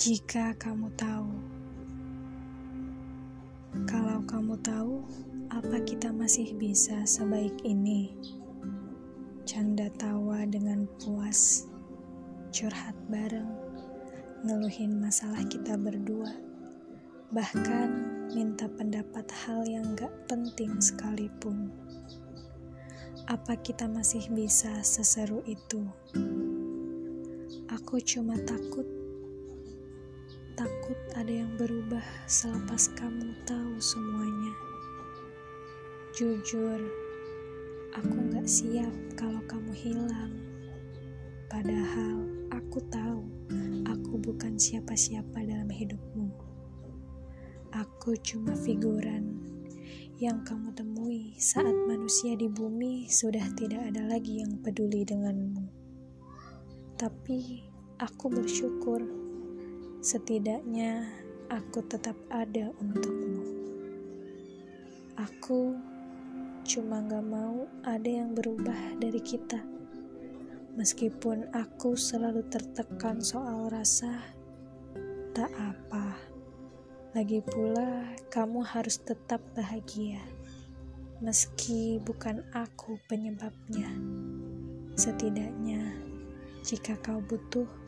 Jika kamu tahu, kalau kamu tahu, apa kita masih bisa sebaik ini? Canda tawa dengan puas, curhat bareng, ngeluhin masalah kita berdua, bahkan minta pendapat hal yang gak penting sekalipun. Apa kita masih bisa seseru itu? Aku cuma takut takut ada yang berubah selepas kamu tahu semuanya. Jujur, aku gak siap kalau kamu hilang. Padahal aku tahu aku bukan siapa-siapa dalam hidupmu. Aku cuma figuran yang kamu temui saat manusia di bumi sudah tidak ada lagi yang peduli denganmu. Tapi aku bersyukur Setidaknya aku tetap ada untukmu. Aku cuma gak mau ada yang berubah dari kita. Meskipun aku selalu tertekan soal rasa, tak apa. Lagi pula, kamu harus tetap bahagia, meski bukan aku penyebabnya. Setidaknya, jika kau butuh,